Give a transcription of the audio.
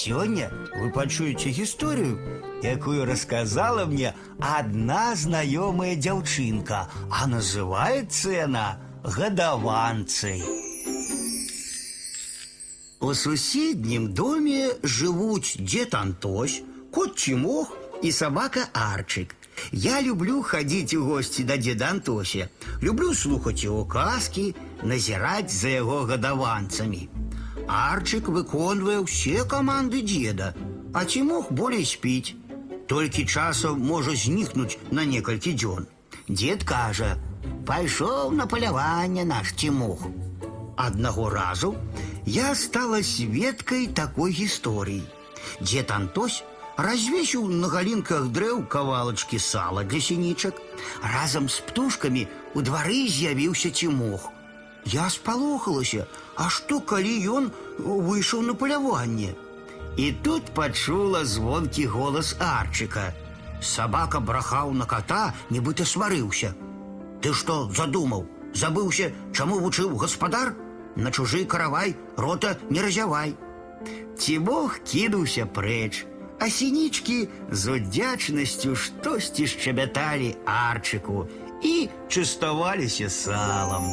Сегодня вы почуете историю, якую рассказала мне одна знакомая девчинка, а называется она «Годованцы». У суседнім доме живуть дед Антось, кот Чемох и собака Арчик. Я люблю ходить у гости до деда Антося. Люблю слухать его казки, назирать за его годованцами. Арчик выконвае все команды деда, а Тимох более спить. Толькі часом може зникнуть на некалькі дзён. Дед кажа: "Пайшоў на паляванне наш Тимох. Одного разу я стала сведкой такой истории. Дед Антось развесил на галинках дрэў кавалачкі сала для сінічак. Разом с птушками у дворы з'явіўся Тимох. Я спалохалася, а што калі ён выйшаў на паляванне? І тут пачула звонкі голас Арчыка. Сабака брахаў на кота, нібыта сварыўся. Ты што задумаў? Забыўся, чаму вучыў гаспадар? На чужы каравай рота не разявай. Цібог кінуўся прэч, а сінічкі з удзячнасцю штосьці шчабяталі арчыку і частаваліся салам.